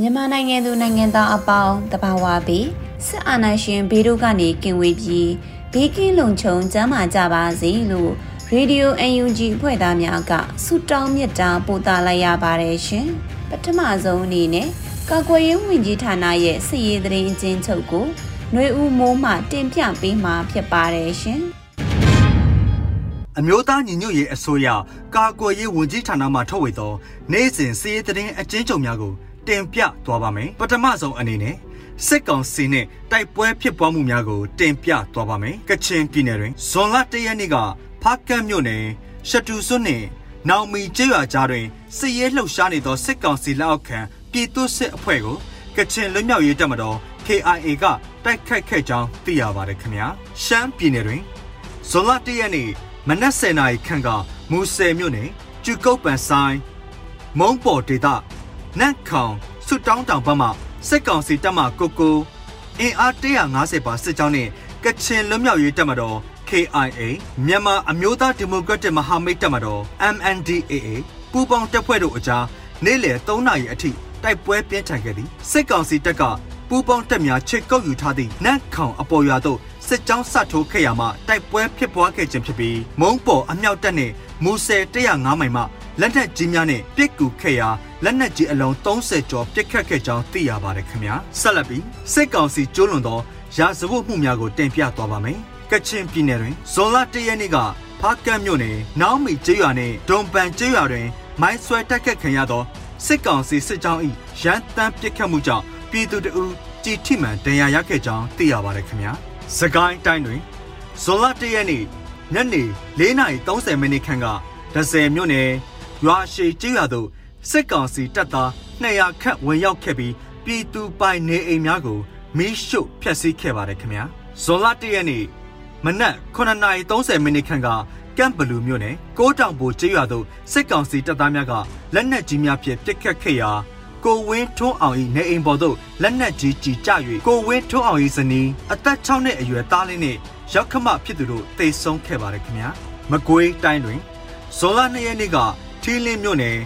မြန်မာနိုင်ငံသူနိုင်ငံသားအပေါင်းတဘာဝပြီးစစ်အာဏာရှင်ဘေးတို့ကနေကင်ဝေးပြီးဘေးကင်းလုံခြုံကျန်းမာကြပါစေလို့ရေဒီယို UNG အဖွဲ့သားများကဆုတောင်းမြတ်တာပို့သလိုက်ရပါတယ်ရှင်ပထမဆုံးအနေနဲ့ကာကွယ်ရေးဝန်ကြီးဌာနရဲ့စစ်ရေးသတင်းအချင်းချုပ်ကိုຫນွေဦးမိုးမှတင်ပြပေးမှာဖြစ်ပါတယ်ရှင် အမျိုးသားညီညွတ်ရေးအစိုးရကာကွယ်ရေးဝန်ကြီးဌာနမှထုတ်ဝေသောနိုင်စဉ်စီးရေးသတင်းအကျဉ်းချုပ်များကိုတင်ပြသွားပါမယ်။ပထမဆုံးအနေနဲ့စစ်ကောင်စီနဲ့တိုက်ပွဲဖြစ်ပွားမှုများကိုတင်ပြသွားပါမယ်။ကချင်ပြည်နယ်တွင်ဇွန်လ၁ရက်နေ့ကဖားကတ်မြို့နယ်ရှတူစွန်းနှင့်နောင်မီကျေးရွာကြားတွင်စစ်ရေးလှုပ်ရှားနေသောစစ်ကောင်စီလက်အောက်ခံပြည်သူ့စစ်အဖွဲ့ကိုကချင်လွတ်မြောက်ရေးတပ်မတော် KIA ကတိုက်ခိုက်ခဲ့ကြောင်းသိရပါတယ်ခင်ဗျာ။ရှမ်းပြည်နယ်တွင်ဇွန်လ၁ရက်နေ့ မနက်10:00နာရီခန့်ကမူဆယ်မြို့နယ်ကျူကုတ်ပန်ဆိုင်မုံပေါ်ဒေသနန့်ခေါင်ဆွတောင်းတောင်ဘက်မှစစ်ကောင်စီတပ်မှကိုကိုအင်အား150ပါစစ်ကြောင်းနဲ့ကချင်လွတ်မြောက်ရေးတပ်မတော် KIA မြန်မာအမျိုးသားဒီမိုကရက်တစ်မဟာမိတ်တပ်မတော် MNDAA ပူးပေါင်းတပ်ဖွဲ့တို့အကြားနေ့လယ်3နာရီအထိတိုက်ပွဲပြင်းထန်ခဲ့သည်စစ်ကောင်စီတပ်ကပူးပေါင်းတပ်များချစ်ကုတ်ယူထားသည့်နန့်ခေါင်အပေါ်ရွာသို့ စစ်ကြောင်းဆထိုးခဲ့ရမှတိုက်ပွဲဖြစ်ပွားခဲ့ခြင်းဖြစ်ပြီးမုံပေါ်အမြောက်တပ်နဲ့မူဆယ်105မိုင်မှလက်နက်ကြီးများနဲ့ပစ်ကူခဲ့ရာလက်နက်ကြီးအလုံး30ကျော်ပစ်ခတ်ခဲ့ကြောင်းသိရပါတယ်ခင်ဗျာဆက်လက်ပြီးစစ်ကောင်စီကျိုးလွန်သောရာဇဝတ်မှုများကိုတင်ပြသွားပါမယ်ကချင်ပြည်နယ်တွင်ဇွန်လ၁ရက်နေ့ကဖားကတ်မြို့နယ်နောင်မီကျေးရွာနှင့်ဒုံပန်ကျေးရွာတွင် မိုင်းဆွဲတက်ခတ်ခံရသောစစ်ကောင်စီစစ်ကြောင်း၏ရန်တမ်းပစ်ခတ်မှုကြောင့်ပြည်သူတအူကြည်ထိမှန်ဒဏ်ရာရခဲ့ကြောင်းသိရပါတယ်ခင်ဗျာ စကိုင်းတိုင်းတွင်ဇွန်လ၁ရက်နေ့ညနေ4:30မိနစ်ခန့်ကဒဇယ်မြို့နယ်ရွာရှိကျေးရွာသို့စစ်ကောင်စီတပ်သား200ခန့်ဝင်ရောက်ခဲ့ပြီးပြည်သူပိုင်နေအိမ်များကိုမီးရှို့ဖျက်ဆီးခဲ့ပါတယ်ခင်ဗျာဇွန်လ၁ရက်နေ့မနက်9:30မိနစ်ခန့်ကကမ်ဘလူမြို့နယ်ကိုးတောင်ပိုကျေးရွာသို့စစ်ကောင်စီတပ်သားများကလက်နက်ကြီးများဖြင့်ပစ်ခတ်ခဲ့ရာ ကိုဝင်းထွန်းအောင်၏နေအိမ်ပေါ်သို့လက်နက်ကြီးကြီးကျ၍ကိုဝင်းထွန်းအောင်၏ဇနီးအသက်6နှစ်အရွယ်သားလေးနှင့်ရောက်ခမဖြစ်သူတို့တေဆုံးခဲ့ပါတယ်ခင်ဗျာမကွေးတိုင်းတွင်ဇွန်လ2ရက်နေ့ကထီးလင်းမြို့နယ်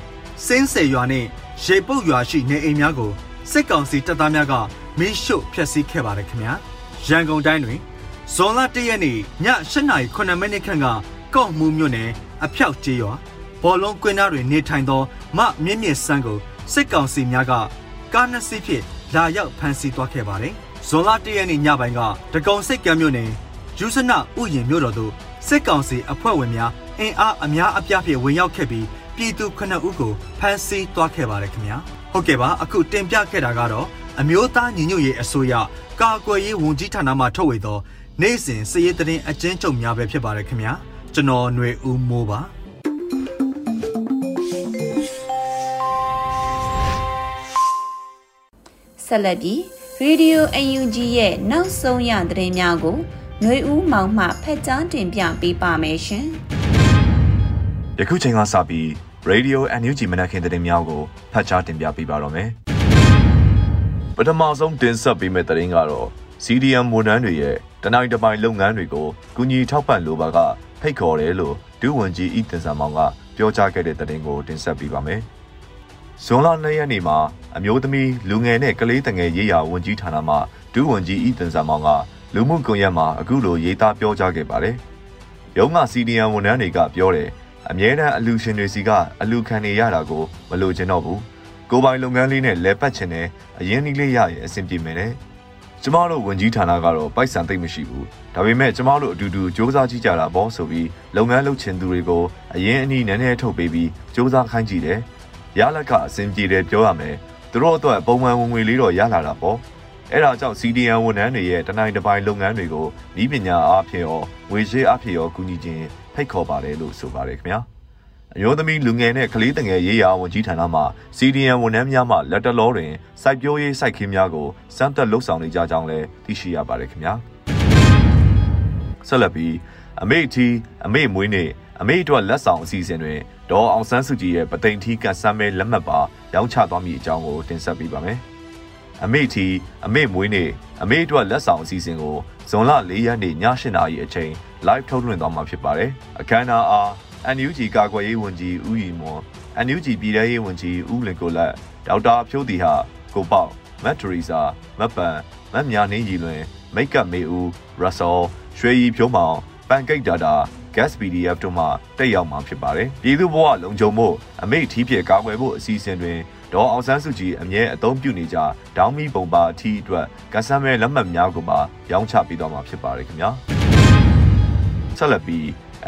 စင်းဆယ်ရွာနှင့်ရေပုတ်ရွာရှိနေအိမ်များကိုစစ်ကောင်စီတပ်သားများကမီးရှို့ဖျက်ဆီးခဲ့ပါတယ်ခင်ဗျာရန်ကုန်တိုင်းတွင်ဇွန်လ1ရက်နေ့ည8:09မိနစ်ခန့်ကကော့မှုမြို့နယ်အဖျောက်ကျေးရွာဘော်လုံးကွင်းသားတွင်နေထိုင်သောမမြင့်မြင့်စန်းကို စစ်ကောင်စီများကကားနှစ်စီးဖြင့်လာရောက်ဖမ်းဆီးသွားခဲ့ပါတယ်။ဇွန်လ၁ရက်နေ့ညပိုင်းကတကုံစိတ်ကမ်းမြို့နယ်ယူဇနဥယျာဉ်မြို့တော်သို့စစ်ကောင်စီအဖွဲ့ဝင်များအင်အားအများအပြားဖြင့်ဝင်ရောက်ခဲ့ပြီးပြည်သူ9ဦးကိုဖမ်းဆီးသွားခဲ့ပါတယ်ခင်ဗျာ။ဟုတ်ကဲ့ပါအခုတင်ပြခဲ့တာကတော့အမျိုးသားညီညွတ်ရေးအစိုးရကာကွယ်ရေးဝန်ကြီးဌာနမှထုတ်ဝေသော နိုင်စဉ်စည်ရေးတရင်အကျဉ်းချုပ်များပဲဖြစ်ပါတယ်ခင်ဗျာ။ကျွန်တော်ຫນွေဦးမိုးပါ။ ဆက်လက်ပြီး Radio UNG ရဲ့နောက်ဆုံးရသတင်းများကိုຫນွေဦးမောင်မှဖက်ကြားတင်ပြပေးပါမယ်ရှင်။ယခုချိန်ကစပြီး Radio UNG မနက်ခင်းသတင်းများကိုဖတ်ကြားတင်ပြပေးပါတော့မယ်။ပထမဆုံးတင်ဆက်ပေးမယ့်သတင်းကတော့ CDM ဝန်ထမ်းတွေရဲ့တနိုင်တပိုင်လုပ်ငန်းတွေကိုကူညီထောက်ပံ့လိုပါကဖိတ်ခေါ်တယ်လို့ဒုဝန်ကြီးဤတင်ဆန်မောင်ကပြောကြားခဲ့တဲ့သတင်းကိုတင်ဆက်ပေးပါမယ်။ ဇွန်လ2ရက်နေ့မှာအမျိုးသမီးလူငယ်နဲ့ကလေးတငယ်ရေးရာဝန်ကြီးဌာနမှဒုဝန်ကြီးဤတင်ဆန်မောင်ကလူမှုကွန်ရက်မှာအခုလိုရေးသားပြောကြားခဲ့ပါတယ်။ရုံးက CDN ဝန်ထမ်းတွေကပြောတယ် အမြဲတမ်းအလူရှင်တွေစီကအလူခံနေရတာကိုမလိုချင်တော့ဘူးကိုပိုင်လုပ်ငန်းလေးနဲ့လဲပတ်ချင်တဲ့အရင်နီးလေးရရင်အဆင်ပြေမယ်နဲ့ကျမတို့ဝန်ကြီးဌာနကတော့ပိုက်ဆံသိမ့်မရှိဘူးဒါပေမဲ့ကျမတို့အတူတူစ조사ကြည့်ကြတာပေါ့ဆိုပြီးလုပ်ငန်းလုပ်ချင်သူတွေကိုအရင်အနည်းနည်းနည်းထုတ်ပေးပြီးစ조사ခိုင်းကြည့်တယ် ရလက်ကအဆင်ပြေတယ်ပြောရမယ်သူတို့အတွက်ပုံမှန်ဝင်ငွေလေးတော့ရလာတာပေါ့အဲ့ဒါကြောင့် CDN ဝန်ထမ်းတွေရဲ့တနိုင်တပိုင်းလုပ်ငန်းတွေကိုဤပညာအားဖြင့်ရောငွေရှင်းအားဖြင့်ရောကူညီခြင်းဖိတ်ခေါ်ပါတယ်လို့ဆိုပါတယ်ခင်ဗျာအမျိုးသမီးလူငယ်နဲ့ကလေးတငယ်ရေးရာဝန်ကြီးဌာနမှ CDN ဝန်ထမ်းများမှလက်တလောတွင်စိုက်ပျိုးရေးစိုက်ခင်းများကိုစမ်းသပ်လှုပ်ဆောင်နေကြကြောင်းလည်းသိရှိရပါတယ်ခင်ဗျာဆက်လက်ပြီးအမေတီအမေမွေးနေ့အမေအတွက်လက်ဆောင်အစီအစဉ်တွင် ဒေါ်အောင်ဆန်းစုကြည်ရဲ့ပသိမ်ထီးကန်ဆမ်းမဲလက်မှတ်ပါရောင်းချသွားမည့်အကြောင်းကိုတင်ဆက်ပေးပါမယ်။အမေတီအမေမွေးနေ့အမေအတွက်လက်ဆောင်အစီအစဉ်ကိုဇွန်လ၄ရက်နေ့ည၈နာရီအချိန် live ထုတ်လွှင့်သွားမှာဖြစ်ပါတယ်။အခမ်းအနားအား NUG ကာကွယ်ရေးဝန်ကြီးဦးရီမွန် NUG ပြည်ထရေးဝန်ကြီးဦးလင်ကိုလက်ဒေါက်တာဖြိုးတီဟာကိုပေါမတ်ထရီစာမတ်ပန်မတ်မြာနှင်းရီလွင်မိတ်ကပ်မေဦးရဆောရွှေရီဖြိုးမောင်ပန်ကိတ်ဒါတာ gas PDF တို့မှတက်ရောက်မှာဖြစ်ပါတယ်။ပြည်သူ့ဘဝလုံခြုံမှုအမိတ်ထီးဖြစ်ကာကွယ်ဖို့အစီအစဉ်တွင်ဒေါ်အောင်ဆန်းစုကြည်အမြဲအသုံးပြုနေကြဒေါင်းမီပုံပါအထီးအတွက်ကဆမ်းမဲလက်မှတ်များကိုပါရောင်းချပေးတော့မှာဖြစ်ပါတယ်ခင်ဗျာ။ဆက်လက်ပြီး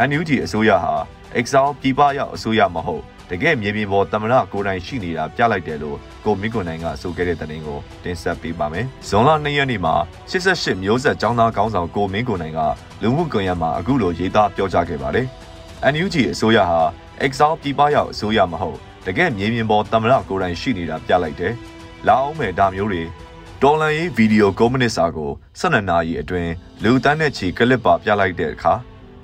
NUG အစိုးရဟာ Excel ပြည်ပရောက်အစိုးရမဟုတ် တကယ်မြေပြင်ပေါ်တမရကိုယ်တိုင်ရှိနေတာပြလိုက်တယ်လို့ကိုမင်းကွန်နိုင်ကဆိုခဲ့တဲ့သတင်းကိုတင်ဆက်ပေးပါမယ်။ဇွန်လ2ရက်နေ့မှာ88မျိုးဆက်ចောင်းသားကောင်းဆောင်ကိုမင်းကွန်နိုင်ကလူမှုကွန်ရက်မှာအခုလိုရေးသားပြောကြားခဲ့ပါတယ်။ NUG အစိုးရဟာ Excel ပြည်ပရောက်အစိုးရမဟုတ်တကယ်မြေပြင်ပေါ်တမရကိုယ်တိုင်ရှိနေတာပြလိုက်တယ်။လာအောင်မယ်ဒါမျိုးတွေဒေါ်လာရေးဗီဒီယိုကွန်မြူနစ်စာကို12နာရီအတွင်းလူတန်းတဲ့ချီကလစ်ပါပြလိုက်တဲ့အခါ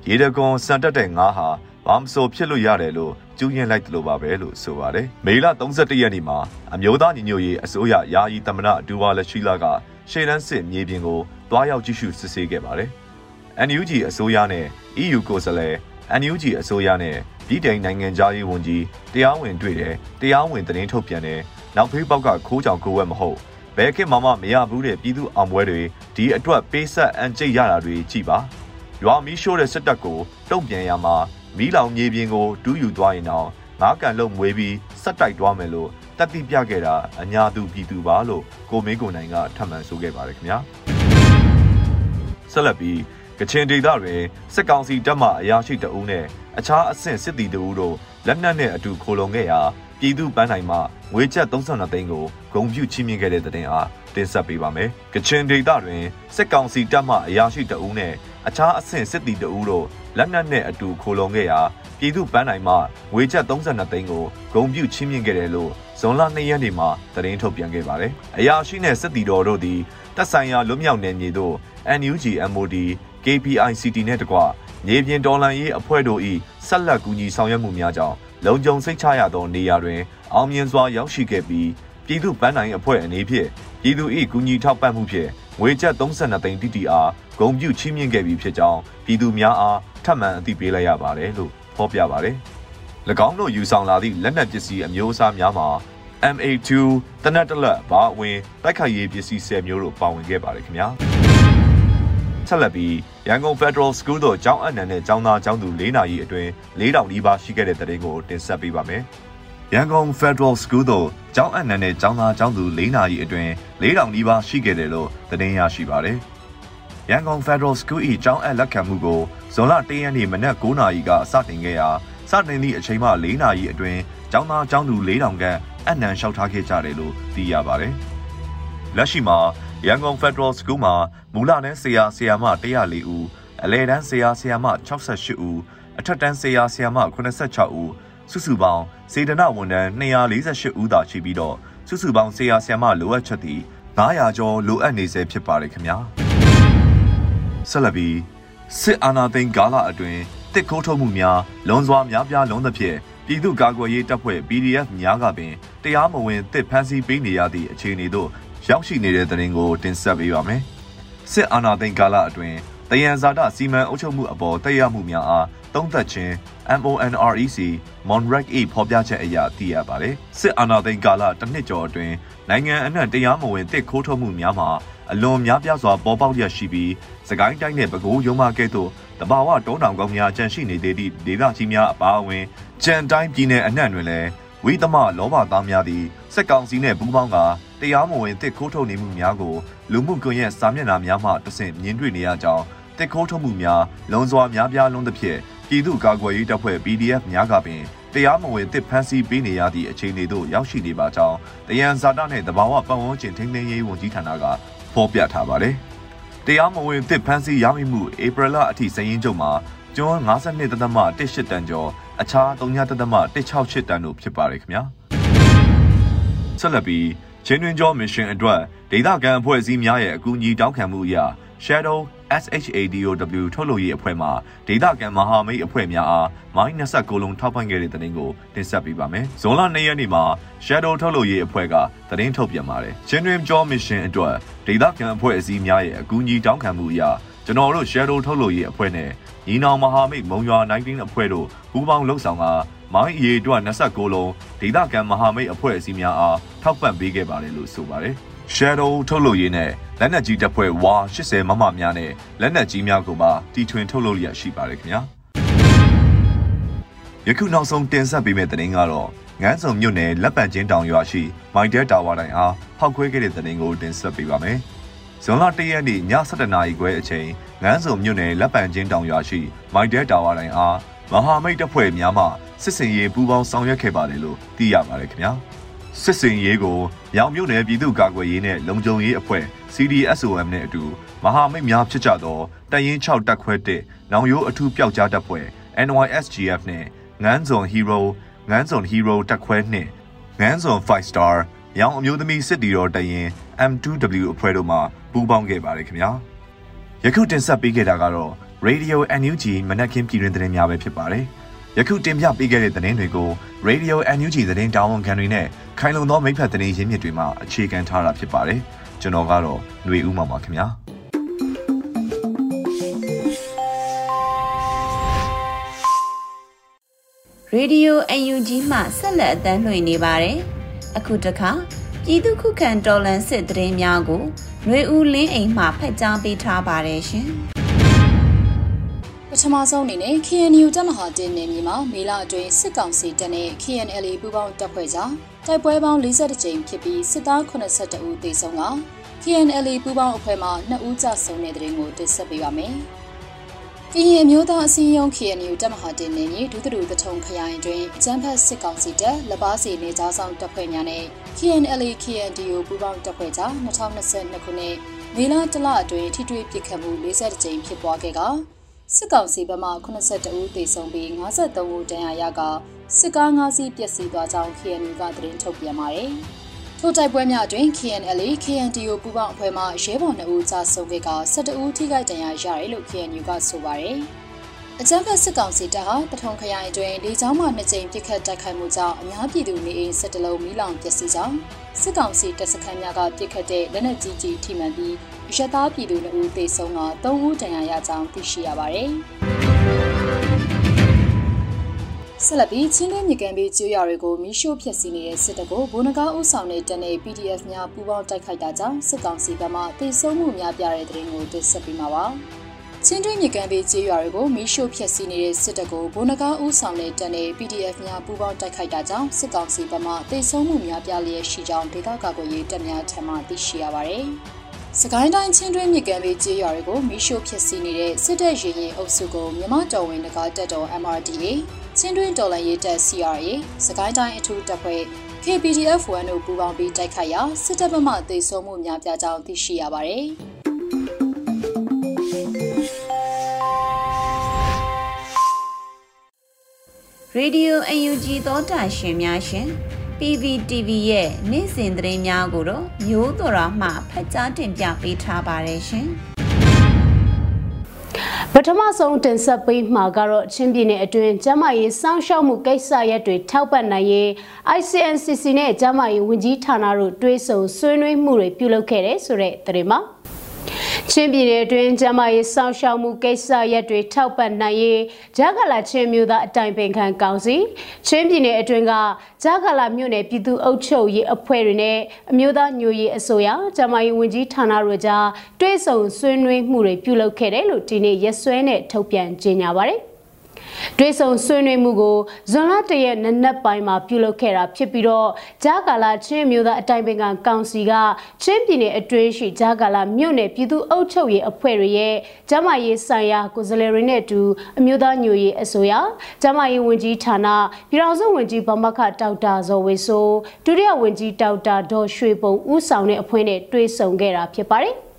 ရေတကွန်စံတက်တဲ့ငါးဟာဘာမဆိုဖြစ်လို့ရတယ်လို့ ကျူးရင်လိုက်တယ်လို့ပါပဲလို့ဆိုပါတယ်။မေလ31ရက်နေ့မှာအမျိုးသားညီညွတ်ရေးအစိုးရယာယီသမ္မတဒူဝါလက်ရှိလာကရှေ့တန်းစစ်မြေပြင်ကိုတွားရောက်ကြည့်ရှုစစ်ဆေးခဲ့ပါတယ်။ NUG အစိုးရနဲ့ EU ကိုယ်စားလှယ် NUG အစိုးရနဲ့ပြည်တိုင်နိုင်ငံသားရေးဝန်ကြီးတရားဝင်တွေ့တယ်တရားဝင်သတင်းထုတ်ပြန်တယ်နောက်ဖေးပေါက်ကခိုးကြောင်ကိုဝက်မဟုတ်ဘယ်ခေတ်မှမမရဘူးတဲ့ပြည်သူအောင်ပွဲတွေဒီအတွက်ပေးဆက်အန်ကျိတ်ရတာတွေကြည်ပါရွာမီးရှိုးတဲ့စစ်တပ်ကိုတုံ့ပြန်ရမှာ မီးလောင်မြေပြင်ကိုတူးယူသွားရင်တော့ငါးကန်လုံးမွေးပြီးစက်တိုက်သွားမယ်လို့တက်တိပြခဲ့တာအညာသူပြည်သူပါလို့ကိုမင်းကိုနိုင်ကထပ်မံဆိုခဲ့ပါတယ်ခင်ဗျာဆက်လက်ပြီးကချင်ဒေသတွင်စစ်ကောင်စီတပ်မှအရာရှိတအုပ်နဲ့အခြားအဆင့်စစ်တီတအုပ်တို့လက်နက်နဲ့အတူခိုလုံခဲ့ရာပြည်သူပန်းနိုင်မှငွေကျပ်32သိန်းကိုဂုံပြုချီးမြှင့်ခဲ့တဲ့တဲ့အားတင်ဆက်ပေးပါမယ်။ကချင်ဒေသတွင်စစ်ကောင်စီတပ်မှအရာရှိတအုပ်နဲ့အခြားအဆင့်စစ်တီတအုပ်တို့ လက်နက်နဲ့အတူခိုလုံခဲ့ရာပြည်သူပန်းနိုင်မှငွေကျပ်32သိန်းကိုဂုံပြုချီးမြှင့်ခဲ့တယ်လို့ဇွန်လ2ရက်နေ့မှာသတင်းထုတ်ပြန်ခဲ့ပါတယ်။အရာရှိနဲ့စစ်တီတော်တို့သည်တပ်ဆိုင်ရာလွတ်မြောက်နယ်မြေသို့ NUG MOD KPICT နဲ့တကွမြေပြင်တော်လှန်ရေးအဖွဲ့တို့၏ဆက်လက်ကူညီဆောင်ရွက်မှုများကြောင့်လုံခြုံစိတ်ချရသောနေရာတွင်အောင်မြင်စွာရောက်ရှိခဲ့ပြီးပြည်သူ့ဗန်းနိုင်အဖွဲ့အနေဖြင့်ပြည်သူ၏ကူညီထောက်ပံ့မှုဖြင့်ငွေကျပ်32သိန်း TTR ဂုံပြုချီးမြှင့်ခဲ့ပြီးဖြစ်ကြောင်းပြည်သူများအားထ ပ်မံအသိပေးလိုက်ရပါတယ်လို့ဖော်ပြပါတယ်။၎င်းတို့ယူဆောင်လာသည့်လက်နက်ပစ္စည်းအမျိုးအစားများမှာ MA2 တနက်တလက်ဘာအဝင်တိုက်ခိုက်ရေးပစ္စည်း10မျိုးတို့ပါဝင်ခဲ့ပါတယ်ခင်ဗျာ။ဆက်လက်ပြီးရန်ကုန် Federal School သို့ကျောင်းအနှံနဲ့ကျောင်းသားကျောင်းသူ၄နာရီအတွင်း၄တောင်နီးပါးရှိခဲ့တဲ့တဲ့ရင်ကိုတင်ဆက်ပေးပါမယ်။ရန်ကုန် Federal School သို့ကျောင်းအနှံနဲ့ကျောင်းသားကျောင်းသူ၄နာရီအတွင်း၄တောင်နီးပါးရှိခဲ့တယ်လို့သတင်းရရှိပါတယ်။ ရန်ကုန် Federal School ၏ကျောင်းအပ်လက်ခံမှုကိုဇွန်လ၁ရက်နေ့မနက်9:00နာရီကစတင်ခဲ့ရာစတင်သည့်အချိန်မှ၄နာရီအတွင်းကျောင်းသားကျောင်းသူ၄တောင်ခန့်အနှံလျှောက်ထားခဲ့ကြတယ်လို့သိရပါတယ်။လက်ရှိမှာရန်ကုန် Federal School မှာမူလတန်းဆရာဆရာမ104ဦးအလယ်တန်းဆရာဆရာမ68ဦးအထက်တန်းဆရာဆရာမ86ဦးစုစုပေါင်းစေတနာဝန်ထမ်း248ဦးသာရှိပြီးတော့စုစုပေါင်းဆရာဆရာမလိုအပ်ချက်သည်900ကျော်လိုအပ်နေဆဲဖြစ်ပါတယ်ခင်ဗျာ ဆက်လက်ပြီးစစ်အာဏာသိမ်းကာလအတွင်းတစ်ခိုးထုတ်မှုများလွန်စွာများပြားလုံးသဖြင့်ပြည်သူ့ကာကွယ်ရေးတပ်ဖွဲ့ PDF များကပင်တရားမဝင်တစ်ဖမ်းဆီးပေးနေရသည့်အခြေအနေသို့ရောက်ရှိနေတဲ့သတင်းကိုတင်ဆက်ပေးပါမယ်။စစ်အာဏာသိမ်းကာလအတွင်းတယံဇာတစီမံအုပ်ချုပ်မှုအပေါ်တက်ရောက်မှုများအားသုံးသက်ခြင်း MONREC Monrec ၏ဖော်ပြချက်အရသိရပါတယ်စစ်အာဏာသိမ်းကာလတစ်နှစ်ကျော်အတွင်းနိုင်ငံအနှံ့တရားမဝင်တစ်ခိုးထုတ်မှုများမှာ အလွန်များပြားစွာပေါ်ပေါက်ရရှိပြီးစကိုင်းတိုင်းနဲ့ပဲခူးရုံးမကဲ့သို့တဘာဝတောတောင်ကောင်းများကြန့်ရှိနေသေးသည့်ဒေသကြီးများအပါအဝင်ကြံတိုင်းပြည်နယ်အနှံ့တွင်လည်းဝိသမလောဘသားများသည်စက်ကောင်စီနှင့်ပူးပေါင်းကတရားမဝင်တစ်ခိုးထုတ်နေမှုများကိုလူမှုကွန်ရက်စာမျက်နှာများမှတဆင့်မြင်တွေ့နေရကြောင်းတစ်ခိုးထုတ်မှုများလုံစွာများပြားလုံးသဖြင့်ပြည်သူ့ကာကွယ်ရေးတပ်ဖွဲ့ PDF များကပင်တရားမဝင်တစ်ဖန်စီပေးနေရသည့်အခြေအနေသို့ရောက်ရှိနေပါကြောင်းတယံဇာတာနှင့်တဘာဝပတ်ဝန်းကျင်ထိန်းသိမ်းရေးဝန်ကြီးဌာနက ဖော်ပြထားပါတယ်။တရားမဝင်တစ်ဖန်စီရမိမှုဧပြီလအထိစရင်ချုပ်မှာကျွန်း52တသမ18တန်ကျော်အခြား3တသမ168တန်တို့ဖြစ်ပါတယ်ခင်ဗျာ။ဆက်လက်ပြီးချင်းတွင်ကျော်မစ်ရှင်အတွက်ဒေသခံအဖွဲ့အစည်းများရဲ့အကူအညီတောင်းခံမှုအရ Shadow SHADOW ထုတ်လုပ်ရေးအဖွဲ့မှဒေသခံမဟာမိတ်အဖွဲ့များအားမိုင်း29လုံးထောက်ပံ့ခဲ့တဲ့သတင်းကိုတင်ဆက်ပေးပါမယ်။ဇွန်လ2ရက်နေ့မှာ Shadow ထုတ်လုပ်ရေးအဖွဲ့ကသတင်းထုတ်ပြန်ပါတယ်။ Genuine Job Mission အတွက်ဒေသခံအဖွဲ့အစည်းများရဲ့အကူအညီတောင်းခံမှုအရကျွန်တော်တို့ Shadow ထုတ်လုပ်ရေးအဖွဲ့နဲ့ညီနောင်မဟာမိတ်မုံရွာ19အဖွဲ့တို့ပူးပေါင်းလှုပ်ဆောင်ကမိုင်းအရေးအတွက်29လုံးဒေသခံမဟာမိတ်အဖွဲ့အစည်းများအားထောက်ပံ့ပေးခဲ့ပါတယ်လို့ဆိုပါတယ်။ Shadow ထုတ်လုပ်ရေးနဲ့လက်နက်ကြီးတပ်ဖွဲ့ဝါ80မမများနဲ့လက်နက်ကြီးများကိုပါတီထွင်ထုတ်လုပ်လျက်ရှိပါတယ်ခင်ဗျာယခုနောက်ဆုံးတင်ဆက်ပေးမယ့်သတင်းကတော့ငန်းစုံမြို့နယ်လက်ပံချင်းတောင်ရွာရှိမိုင်တဲတာဝါတိုင်အားဖောက်ခွဲခဲ့တဲ့သတင်းကိုတင်ဆက်ပေးပါမယ်ဇွန်လ၁ရက်နေ့ည7:00နာရီခွဲအချိန်ငန်းစုံမြို့နယ်လက်ပံချင်းတောင်ရွာရှိမိုင်တဲတာဝါတိုင်အားမဟာမိတ်တပ်ဖွဲ့များမှစစ်စင်ရေးပူးပေါင်းဆောင်ရွက်ခဲ့ပါတယ်လို့သိရပါတယ်ခင်ဗျာ စစ်စင်ရေးကိုရောင်မြို့နယ်ပြည်သူ့ကာကွယ်ရေးနဲ့လုံခြုံရေးအဖွဲ့ CDSOM နဲ့အတူမဟာမိတ်များဖြစ်ကြသောတရင်6တက်ခွဲ1နောင်ရိုးအထူးပျောက်ကြားတပ်ဖွဲ့ NYSGF နဲ့ငန်းစုံ Hero ငန်းစုံ Hero တက်ခွဲ2ငန်းစုံ5 star ရောင်အမျိုးသမီးစစ်တီတော်တရင် M2W အဖွဲ့တို့မှပူးပေါင်းခဲ့ပါတယ်ခင်ဗျာယခုတင်ဆက်ပေးခဲ့တာကတော့ Radio NUG မနက်ခင်းပြည်တွင်သတင်းများပဲဖြစ်ပါတယ်ယခုတင်ပြပေးခဲ့တဲ့သတင်းတွေကို Radio NUG သတင်းတာဝန်ခံတွေနဲ့ ခိုင်လုံသောမိဖက်သတင်းရင်းမြစ်တွေမှအခြေခံထားတာဖြစ်ပါတယ်။ကျွန်တော်ကတော့ຫນွေဦးမှာပါခင်ဗျာရေဒီယို UNG မှဆက်လက်အသံလွှင့်နေပါတယ်အခုတခါပြည်သူခုခံတော်လှန်စစ်တရင်များကိုຫນွေဦးလင်းအိမ်မှဖတ်ကြားပေးထားပါတယ်ရှင် ပထမဆုံးအနေနဲ့ KNU တပ်မဟာတင်နေမြေမှာမေလအတွင်းစစ်ကောင်စီတပ်နဲ့ KNLA ပူးပေါင်းတပ်ဖွဲ့ကြားတိုက်ပွဲပေါင်း42ကြိမ်ဖြစ်ပြီးစစ်သား82ဦးသေဆုံးက KNLA ပူးပေါင်းအဖွဲ့မှ2ဦးကြဆုံးတဲ့တဲ့ရင်ကိုတင်ဆက်ပေးပါမယ်။ကရင်အမျိုးသားအစည်းအရုံး KNU တပ်မဟာတင်နေမြေဒုသတူတထုံခရိုင်တွင်အကြမ်းဖက်စစ်ကောင်စီတပ်လက်ပါစီနေကြားဆောင်တပ်ဖွဲ့များနဲ့ KNLA KNDO ပူးပေါင်းတပ်ဖွဲ့ကြား2022ခုနှစ်မေလတလအတွင်းထိတွေ့ပစ်ခတ်မှု40ကြိမ်ဖြစ်ပွားခဲ့က စစ်ကောင်စီဘက်မှ82ဦးသေဆုံးပြီး53ဦးဒဏ်ရာရကစစ်ကား၅စီးပျက်စီးသွားကြောင်း KNU ကသတင်းထုတ်ပြန်ပါတယ်။ထိုတိုက်ပွဲများအတွင်း KNLA KNDO ပူးပေါင်းအဖွဲ့မှရဲဘော်2ဦးကြာဆုံးခဲ့က12ဦးထိခိုက်ဒဏ်ရာရတယ်လို့ KNU ကဆိုပါတယ်။ အကြမ်းဖက်စစ်ကောင်စီတပ်ဟာတထုံခရိုင်အတွင်းလေကြောင်းမှနှစ်ကြိမ်ပစ်ခတ်တိုက်ခိုက်မှုကြောင့်အများပြည်သူနေအိမ်၁၁လုံးမီးလောင်ပျက်စီးကြောင်းစစ်ကောင်စီတပ်စခန်းများကပစ်ခတ်တဲ့လက်နက်ကြီးကြီးထိမှန်ပြီးရသားပြည်သူ2ဦးသေဆုံးက3ဦးဒဏ်ရာရကြောင်းသိရှိရပါတယ်။ဆက်လက်ပြီးချင်းတွင်းမြေကန်ပြီးကျွော်တွေကိုမီးရှို့ဖျက်ဆီးနေတဲ့စစ်တပ်ကိုဘုံနဂါဥဆောင်တဲ့တန်တဲ့ PDF များပူးပေါင်းတိုက်ခိုက်တာကြောင့်စစ်ကောင်စီဘက်မှတေဆုံးမှုများပြတဲ့တဲ့ရင်ကိုတင်ဆက်ပေးမှာပါ။ ချင်းတွင်းမြေကန်ပြီးကျွော်တွေကိုမီးရှို့ဖျက်ဆီးနေတဲ့စစ်တပ်ကိုဘုံနဂါဥဆောင်တဲ့တန်တဲ့ PDF များပူးပေါင်းတိုက်ခိုက်တာကြောင့်စစ်ကောင်စီဘက်မှတေဆုံးမှုများပြလျက်ရှိကြောင်းဒေသကာကွယ်ရေးတပ်များထံမှသိရှိရပါတယ်။စကိုင်းတိုင်းချင်းတွင်းမြေကမ်းဘေးကျေးရွာတွေကိုမီးရှို့ဖျက်ဆီးနေတဲ့စစ်တပ်ရင်ရင်အုပ်စုကိုမြမတော်ဝင်တကားတပ်တော် MRDA ချင်းတွင်းတော်လှန်ရေးတပ် CRA စကိုင်းတိုင်းအထူးတပ်ဖွဲ့ KPDF 1တို့ပူးပေါင်းပြီးတိုက်ခိုက်ရာစစ်တပ်ဘက်မှသေဆုံးမှုများပြားကြောင်းသိရှိရပါတယ်။ Radio UNG သောတာရှင်များရှင် PPTV ရဲ့နေ့စဉ်သတင်းများကိုတော့မျိုးတော်ရာမှဖတ်ကြားတင်ပြပေးထားပါတယ်ရှင်။ပထမဆုံးတင်ဆက်ပေးမှာကတော့ချင်းပြည်နယ်အတွင်းကျန်းမာရေးစောင့်ရှောက်မှုကိစ္စရပ်တွေထောက်ပံ့နိုင်ရေး ICNCC နဲ့ကျန်းမာရေးဝန်ကြီးဌာနတို့တွဲဆုံဆွေးနွေးမှုတွေပြုလုပ်ခဲ့တယ်ဆိုတဲ့သတင်းမှာ ချင်းပြည်နယ်အတွင်းကျမရေးစောင့်ရှောက်မှုကိစ္စရပ်တွေထောက်ပံ့နိုင်ရေးဂျာဂလာချင်းမျိုးသားအတိုင်ပင်ခံကောင်စီချင်းပြည်နယ်အတွင်းကဂျာဂလာမြို့နယ်ပြည်သူ့အုပ်ချုပ်ရေးအဖွဲ့တွေနဲ့အမျိုးသားညွရေးအစိုးရကျမရေးဝန်ကြီးဌာနတို့ကြားတွဲဆုံဆွေးနွေးမှုတွေပြုလုပ်ခဲ့တယ်လို့ဒီနေ့ရက်စွဲနဲ့ထုတ်ပြန်ကြေညာပါတယ် တွဲဆုံဆွေးနွေးမှုကိုဇွန်လတရက်နနက်ပိုင်းမှာပြုလုပ်ခဲ့တာဖြစ်ပြီးတော့ဂျာကာလာချင်းမျိုးသားအတိုင်ပင်ခံကောင်စီကချင်းပြည်နယ်အတွင်းရှိဂျာကာလာမြို့နယ်ပြည်သူ့အုပ်ချုပ်ရေးအဖွဲ့တွေရဲ့ကျမရေးဆိုင်ရာကိုယ်စားလှယ်တွေနဲ့အတူအမျိုးသားညွရေးအစိုးရကျမရေးဝန်ကြီးဌာနပြည်ထောင်စုဝန်ကြီးဗမခဒေါက်တာဇော်ဝေဆိုးဒုတိယဝန်ကြီးဒေါက်တာဒေါ်ရွှေပုံဦးဆောင်တဲ့အဖွဲ့နဲ့တွေ့ဆုံခဲ့တာဖြစ်ပါတယ်။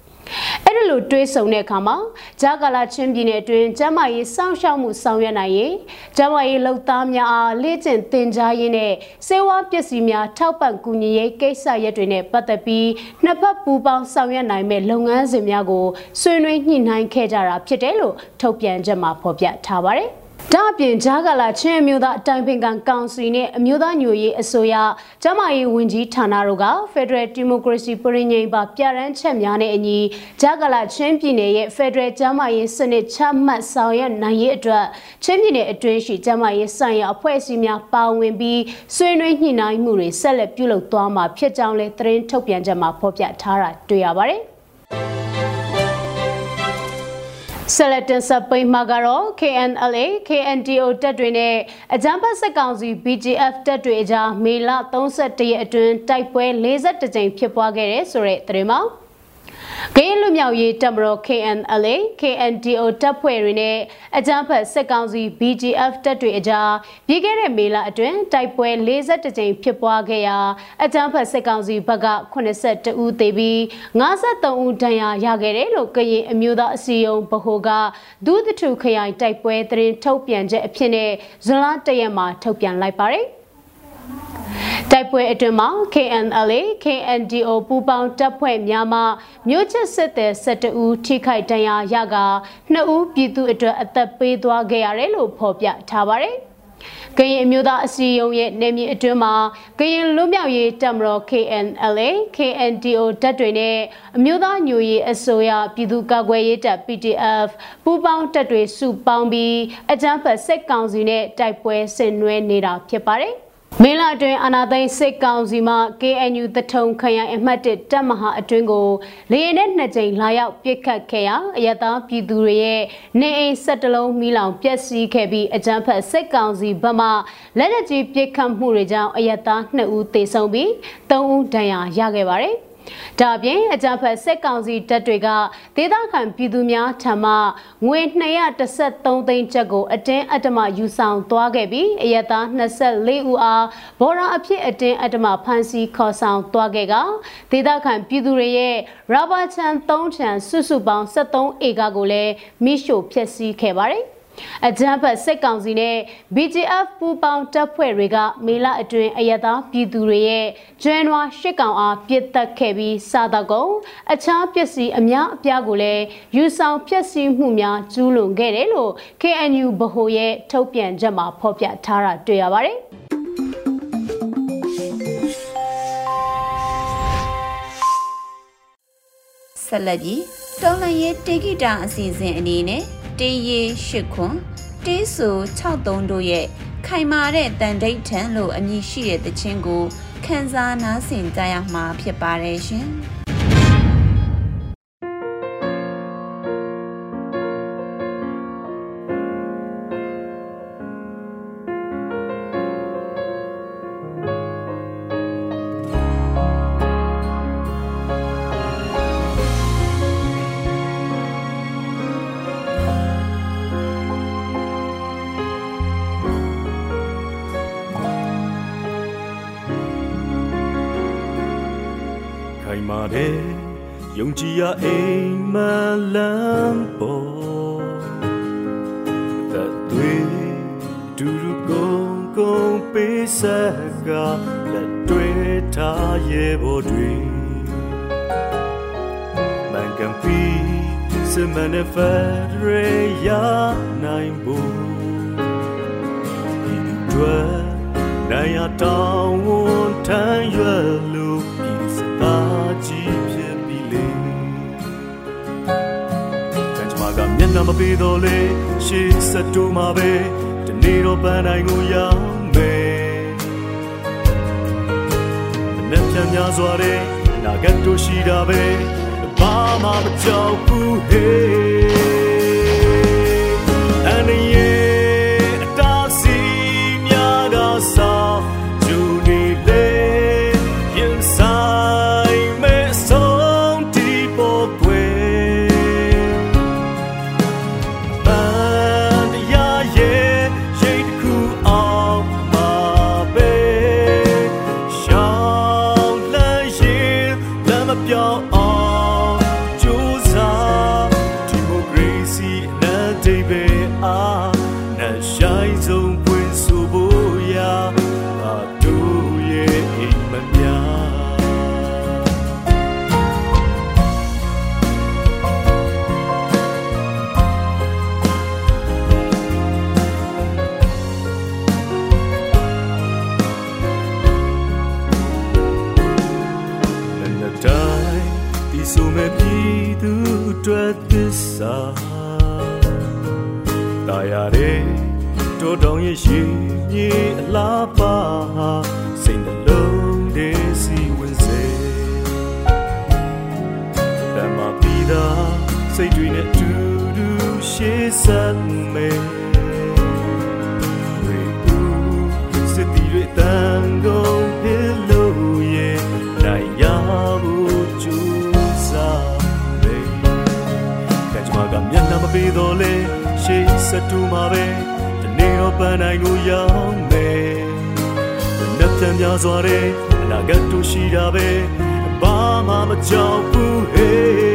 အဲ့ဒီလိုတွေးဆုံတဲ့အခါမှာဂျာကာလာချင်းပြည်နယ်အတွင်းကျမရေးစောင့်ရှောက်မှုဆောင်ရွက်နိုင်ရေးကျမရေးလုံသားများအားလေ့ကျင့်သင်ကြားရေးနဲ့စေဝါပစ္စည်းများထောက်ပံ့ကူညီရေးကိစ္စရပ်တွေနဲ့ပတ်သက်ပြီးနှစ်ဖက်ပူးပေါင်းဆောင်ရွက်နိုင်မဲ့လုပ်ငန်းစဉ်များကိုဆွေးနွေးညှိနှိုင်းခဲ့ကြတာဖြစ်တယ်လို့ထုတ်ပြန်ချက်မှာဖော်ပြထားပါတယ် ဒါအပြင်ဂျာဂလာချင်းအမျိုးသားအတိုင်ပင်ခံကောင်စီနဲ့အမျိုးသားညွရေးအစိုးရကျမရေးဝန်ကြီးဌာနတို့က Federal Democracy ပြည်ညင်ပါပြရန်ချက်များနဲ့အညီဂျာဂလာချင်းပြည်နယ်ရဲ့ Federal ကျမရေးစနစ်ချမှတ်ဆောင်ရွက်နိုင်ရေးအတွက်ချင်းပြည်နယ်အတွင်းရှိကျမရေးဆိုင်ရာအဖွဲ့အစည်းများပါဝင်ပြီးဆွေးနွေးညှိနှိုင်းမှုတွေဆက်လက်ပြုလုပ်သွားမှာဖြစ်ကြောင်းလည်းသတင်းထုတ်ပြန်ချက်မှာဖော်ပြထားတာတွေ့ရပါတယ် ဆက်လက်တင်ဆက်ပေးမှာကတော့ KNLA KNDO တပ်တွေနဲ့အကြမ်းဖက်စစ်ကောင်စီ BGF တပ်တွေအကြားမေလ31ရက်အတွင်းတိုက်ပွဲ42ကြိမ်ဖြစ်ပွားခဲ့တဲ့ဆိုတဲ့သတင်းမှာ ကရင်လူမျိုးရေးတပ်မတော် KNLA KNDO တပ်ဖွဲ့တွေနဲ့အကြမ်းဖက်စစ်ကောင်စီ BGF တပ်တွေအကြားပြီးခဲ့တဲ့မေလအတွင်းတိုက်ပွဲ42ကြိမ်ဖြစ်ပွားခဲ့ရာအကြမ်းဖက်စစ်ကောင်စီဘက်က82ဦးသေပြီး53ဦးဒဏ်ရာရခဲ့တယ်လို့ကရင်အမျိုးသားအစည်းအရုံးဗဟိုကဒုသထုခရိုင်တိုက်ပွဲသတင်းထုတ်ပြန်ချက်အဖြစ်နဲ့ဇွန်လ1ရက်မှာထုတ်ပြန်လိုက်ပါတယ်။ တိုက်ပွဲအတွင်းမှာ KNLA KNDO ပူးပေါင်းတပ်ဖွဲ့များမှမြို့ချစ်စစ်သည်12ဦးထိခိုက်ဒဏ်ရာရက2ဦးပြည်သူအတွက်အသက်ပေးသွားခဲ့ရတယ်လို့ဖော်ပြထားပါတယ်။ကရင်အမျိုးသားအစည်းအရုံးရဲ့နေမြေအတွင်းမှာကရင်လွတ်မြောက်ရေးတပ်မတော် KNLA KNDO တပ်တွေနဲ့အမျိုးသားညွရေးအစိုးရပြည်သူ့ကာကွယ်ရေးတပ် PDF ပူးပေါင်းတပ်တွေစုပေါင်းပြီးအကြမ်းဖက်စစ်ကောင်စီနဲ့တိုက်ပွဲဆင်နွှဲနေတာဖြစ်ပါတယ်။ မင်းလာအတွင်းအာနာသိန်းစစ်ကောင်စီမှ KNU တထုံခရိုင်အမှတ်1တပ်မဟာအတွင်းကိုလေရင်နဲ့နှစ်ကြိမ်လာရောက်ပစ်ခတ်ခဲ့ရာအရသာပြည်သူတွေရဲ့နေအိမ်ဆက်တလုံးမိလောင်ပျက်စီးခဲ့ပြီးအကြမ်းဖက်စစ်ကောင်စီဘက်မှလက်နက်ကြီးပစ်ခတ်မှုတွေကြောင့်အရသာ2ဦးသေဆုံးပြီး3ဦးဒဏ်ရာရခဲ့ပါတယ်။ ဒါအပြင်အကြံဖက်စက်ကောင်စီတပ်တွေကဒေသခံပြည်သူများထံမှငွေ213သိန်းကျပ်ကိုအတင်းအဓမ္မယူဆောင်သွားခဲ့ပြီးအယက်သား24ဦးအားဘော်ရာအဖြစ်အတင်းအဓမ္မဖမ်းဆီးခေါ်ဆောင်သွားခဲ့ကဒေသခံပြည်သူတွေရဲ့ရာဘာချန်3ချန်စုစုပေါင်း73ဧကကိုလည်းမိရှို့ဖျက်ဆီးခဲ့ပါတယ်။ အကြမ်းဖက်စစ်ကောင်စီနဲ့ BGF ပူးပေါင်းတပ်ဖွဲ့တွေကမေလအတွင်းအရသာပြည်သူတွေရဲ့ကျွမ်းနွားရှစ်ကောင်အားပစ်တက်ခဲ့ပြီးစားတော့ကုန်အခြားပစ္စည်းအများအပြားကိုလည်းယူဆောင်ဖျက်ဆီးမှုများကျူးလွန်ခဲ့တယ်လို့ KNU ဗဟိုရဲ့ထုတ်ပြန်ချက်မှာဖော်ပြထားတာတွေ့ရပါတယ်ဆက်လက်ပြီးတော်လန်ရဲ့တေဂီတာအစီအစဉ်အနေနဲ့ တေးရီရှစ်ခွန်တေးဆူ63တို့ရဲ့ခိုင်မာတဲ့တန်တိတ်ထန်လို့အမည်ရှိတဲ့တခြင်းကိုခန်းစားနားဆင်ကြရမှာဖြစ်ပါတယ်ရှင်။ ယုံကြည်ရအိမ်မလန်းပေါ်သက်တွေဒူရူကုံကုံပေးဆက်ကလက်တွေထားရဲ့ဘော်တွေမန်ကန်ပီစမနဖရယာနိုင်ဘူးဒီတွေ့နိုင်ရတောင်းဝန်ထမ်း ရွယ်လို့ပြည်စသားကြီးက်နှာမပေးတော့လေရှေ့ဆက်တူမှာပဲဒီနေ့တော့ပန်းတိုင်းကိုရောက်မယ်မနေ့ပြန်များစွာတဲ့နာဂတ်တို့ရှိတာပဲဘာမှမကြောက်ဘူးဟေးအနေ သ နေ့တော့ပန်းနိုင်ကိုရောက်မယ်နှစ်ပြန်များစွာတဲ့အနာဂတ်တို့ရှိတာပဲဘာမှမကြောက်ဘူးဟေး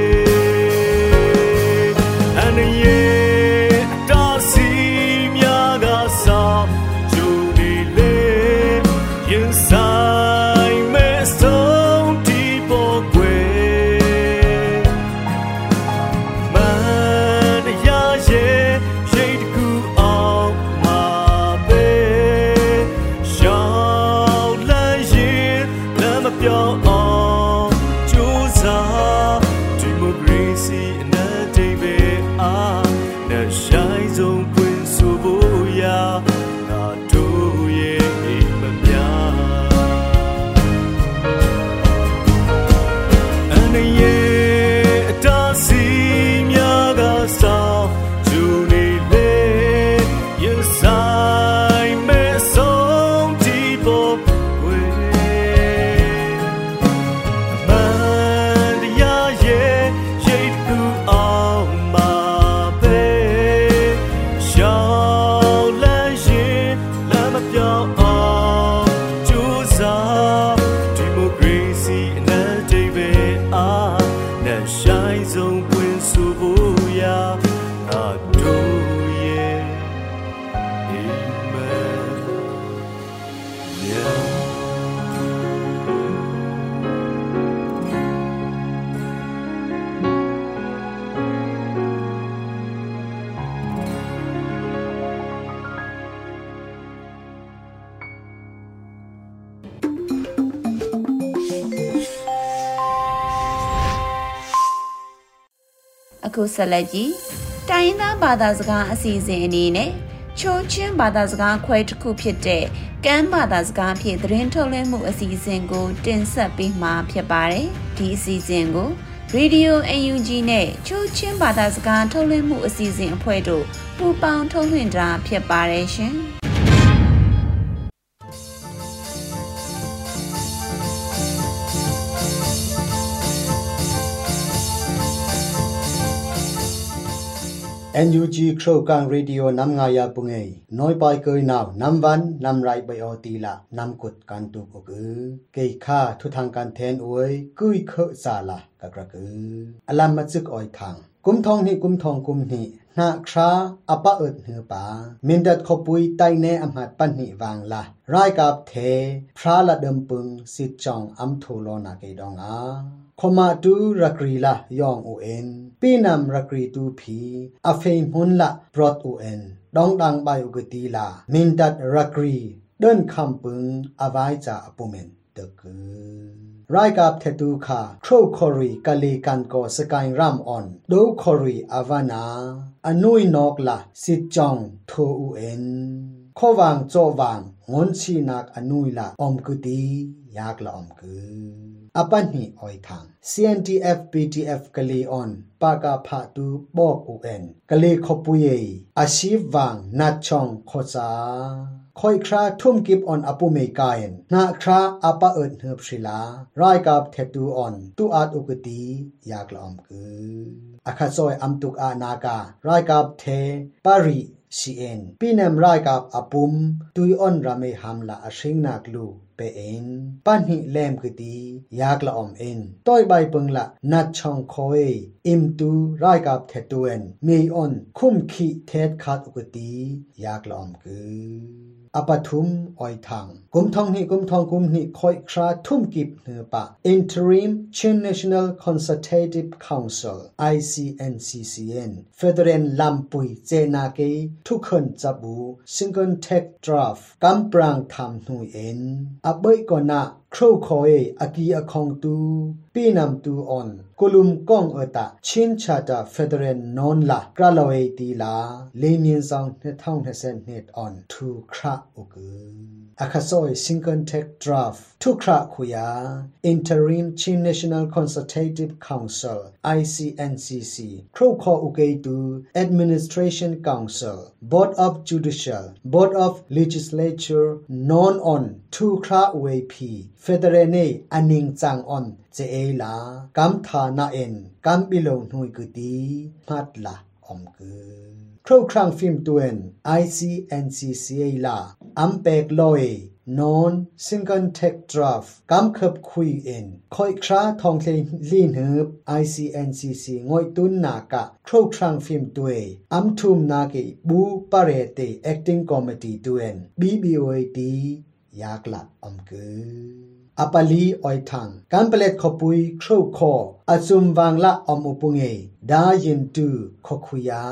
အခုဆက်လက်ကြည့်တိုင်းရင်းသားဘာသာစကားအစီအစဉ်အနေနဲ့ချိုးချင်းဘာသာစကားခွဲတစ်ခုဖြစ်တဲ့ကမ်းဘာသာစကားဖြင့်သတင်းထုတ်လွှင့်မှုအစီအစဉ်ကို တင်ဆက်ပေးမှာဖြစ်ပါတယ်ဒီအစီအစဉ်ကို Radio UNG နဲ့ချိုးချင်းဘာသာစကားထုတ်လွှင့်မှုအစီအစဉ်အဖွဲ့တို့ပူးပေါင်းထုတ်လွှင့်တာဖြစ်ပါတယ်ရှင် NUG โครกังเรดิโอนำงายาปุงเอน้อยไปเกยนาวนำวันนำไรไปออตีละนำกุดการตุกกือเกยค่าทุทางการแทนอวยกุยเคอซาละกะกระกืออลัมมาจึกออยทางกุมทองนี่กุมทองกุมนี่ နာခရာအပအုတ်နှပါမင်ဒတ်ခပွိတိုင်နေအမတ်ပနိဝန်လာရိုက်ကပ်သေးဖရာလဒံပုန်စစ်ချောင်းအမ်ထူလောနာကေဒေါငါခမတူရကရီလာယောင်အိုအင်ပေနမ်ရကရီတူဖီအဖေမွန်လာဘရော့အိုအင်ဒေါငဒန်ဘိုင်ဂတီလာမင်ဒတ်ရကရီဒွန်ခမ်ပုန်အဝိုင်ချာအပူမင်တကူ ရိုက်ကပ်ထတူခါထရိုခေါရီကလီကန်ကိုစကိုင်ရမ်အွန်ဒိုခေါရီအဗနာအနွိနောကလာစစ်ချောင်းထိုဦးအန်ခေါဝางโจวางงอนชีนักอนุยละอมกุตียากละอมกุอปันหีออยทาง CNTF PTF กะลีออนปากาพาตูบอกอูเอ็นกะลีขปุยอาชีพวางนัดช่องโคซา คอยคราทุ่มกิบออนอปุเมกายนนาคราอปะเอิดเฮือบศิลารายกับเทตูออนตูอาดอุกตียากละอมกุอาคาซอยอัมตุกอานาการายกับเทปาริ CN ปีนมรายกับอปุมตุยออนรามีฮัมละอชิงนักลูเปเอ็นปันหิเลมกตียากละอมเอ็นต้อยใบปึงละนัดช่องคอยอิมตูรายกับเทตุเอนมีออนคุ้มขีเทศขาดอุกตียากละอมกือ อปทุมออยทางกุมทองนี่กุมทองกุมนี่คอยคราทุ่มกิบเนือปะ Interim Chin National Consultative Council ICNCCN Federal ลำปุยเจนาเกทุกคนจับู Single Tech Draft กำปรางทำหนุยเอ็นอเบยก่อนนะ ครูคอยอากีอคองตูปีนำตูออนกุลุมก้องเอตาชินชาตาเฟเดเรนนอนละกระลอยตีลาเลมีนซองเนท่องเฮเซนเนตออนทูคราอุกืออาคาซอยซิงเกิลเทคดราฟทุกคราคุยา Interim Chin National Consultative Council ICNCC ครูคออุเกตู Administration Council Board of Judicial Board of Legislature Non on ทุกคราเวพี เฟเดเรเนอนิงจังออนเจเอลากัมฐานาเอ็นกัมบิโลงหุยกุตีมัดละอมกือครูครั้งฟิล์มตัวเอง ICNCCA ละอัมเปกลอยนอนซิงเกิลเทคดราฟกัมขับคุยเอ็นคอยคราทองเลลีนเฮิบ ICNCC งอยตุนนากะครูครั้งฟิล์มตัวเองอัมทุมนาเกบูปาเรเต acting committee ตัวเอง BBOAD ยากละอมกือ apali oithang kamplet khopui khro kho asum wangla om upunge da yin tu khokhuya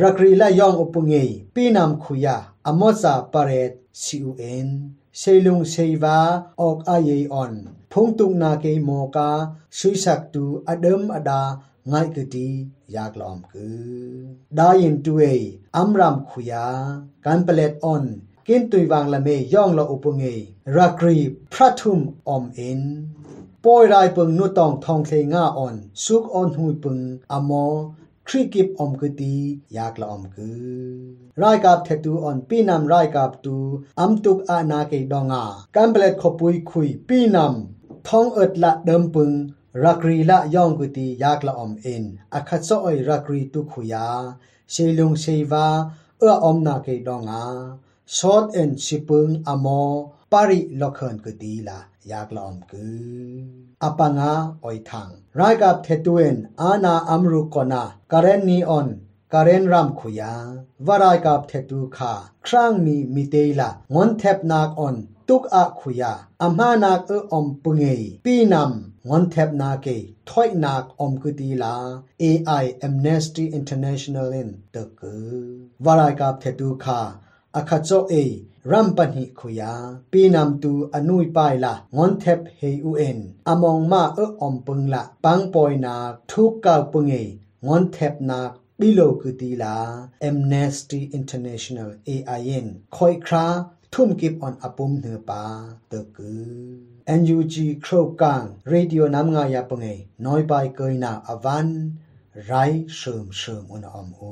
rakri la yong upunge pinam khuya amosa paret cun seilung seiwa ok aye on phungtung na ke mo ka suisak tu adam ada ngai ke ti yak lom ku da yin tu ei amram khuya kamplet on ะยองอุปุงเอปีนำคุยาอมอซาปาเรตซีอูเอ็นเซลุงเซวาออกอาเยออนพงตุงนาเกโมกาสุยสักตูอเดิมอดาง่ายกตียากลอมคือดายินตูเออัมรามคุยากันเปล็ดออนกินตุยวางละเมย่องละอุปงเงรักรีพระทุมอมเอ็นปอยรายปึงนุตองทองเคงาอ่อนสุกอ่อนหุยปึงอมอคริกิบอมกตียากละอมกือรายกับเทตูอ่อนปีนำรายกับตูอัมตุกอานาเกดองากันเปลดขปุยคุยปีนำท้องเอิดละเดิมปึงรักรีละย่องกุตียากละอมเอ็นอคัดซอยรักรีตุขุยาเชลุงเชวาเอื้ออมนาเกดองา short and shipung amo pari lokhan ku di la yak lom ku apanga oi thang rai gap thetuen ana amru kona karen ni on karen ram khuya varai gap thetu kha krang mi miteila ngon thep nak on tuk a khuya amha nak e om pungei pi nam ngon thep na ke thoi nak om ku di la ai amnesty international in the ku varai gap thetu kha အခါကျောเอรัมปันหิขุยาปีนำตูอนุยปายละงอนเทปเฮอูเอ็นอมองมาเอออมปึงละปังปอยนาทุกเก้าปึงเองอนเทปนาบิโลกุตีลา Amnesty International AIN คอยคราทุ่มกิบออนอปุมเนือปาเตกือ NUG โครกังเรดิโอน้ำงายาปงเอน้อยไปเกยนาอวันไรเชิมเชิมอุณอมอู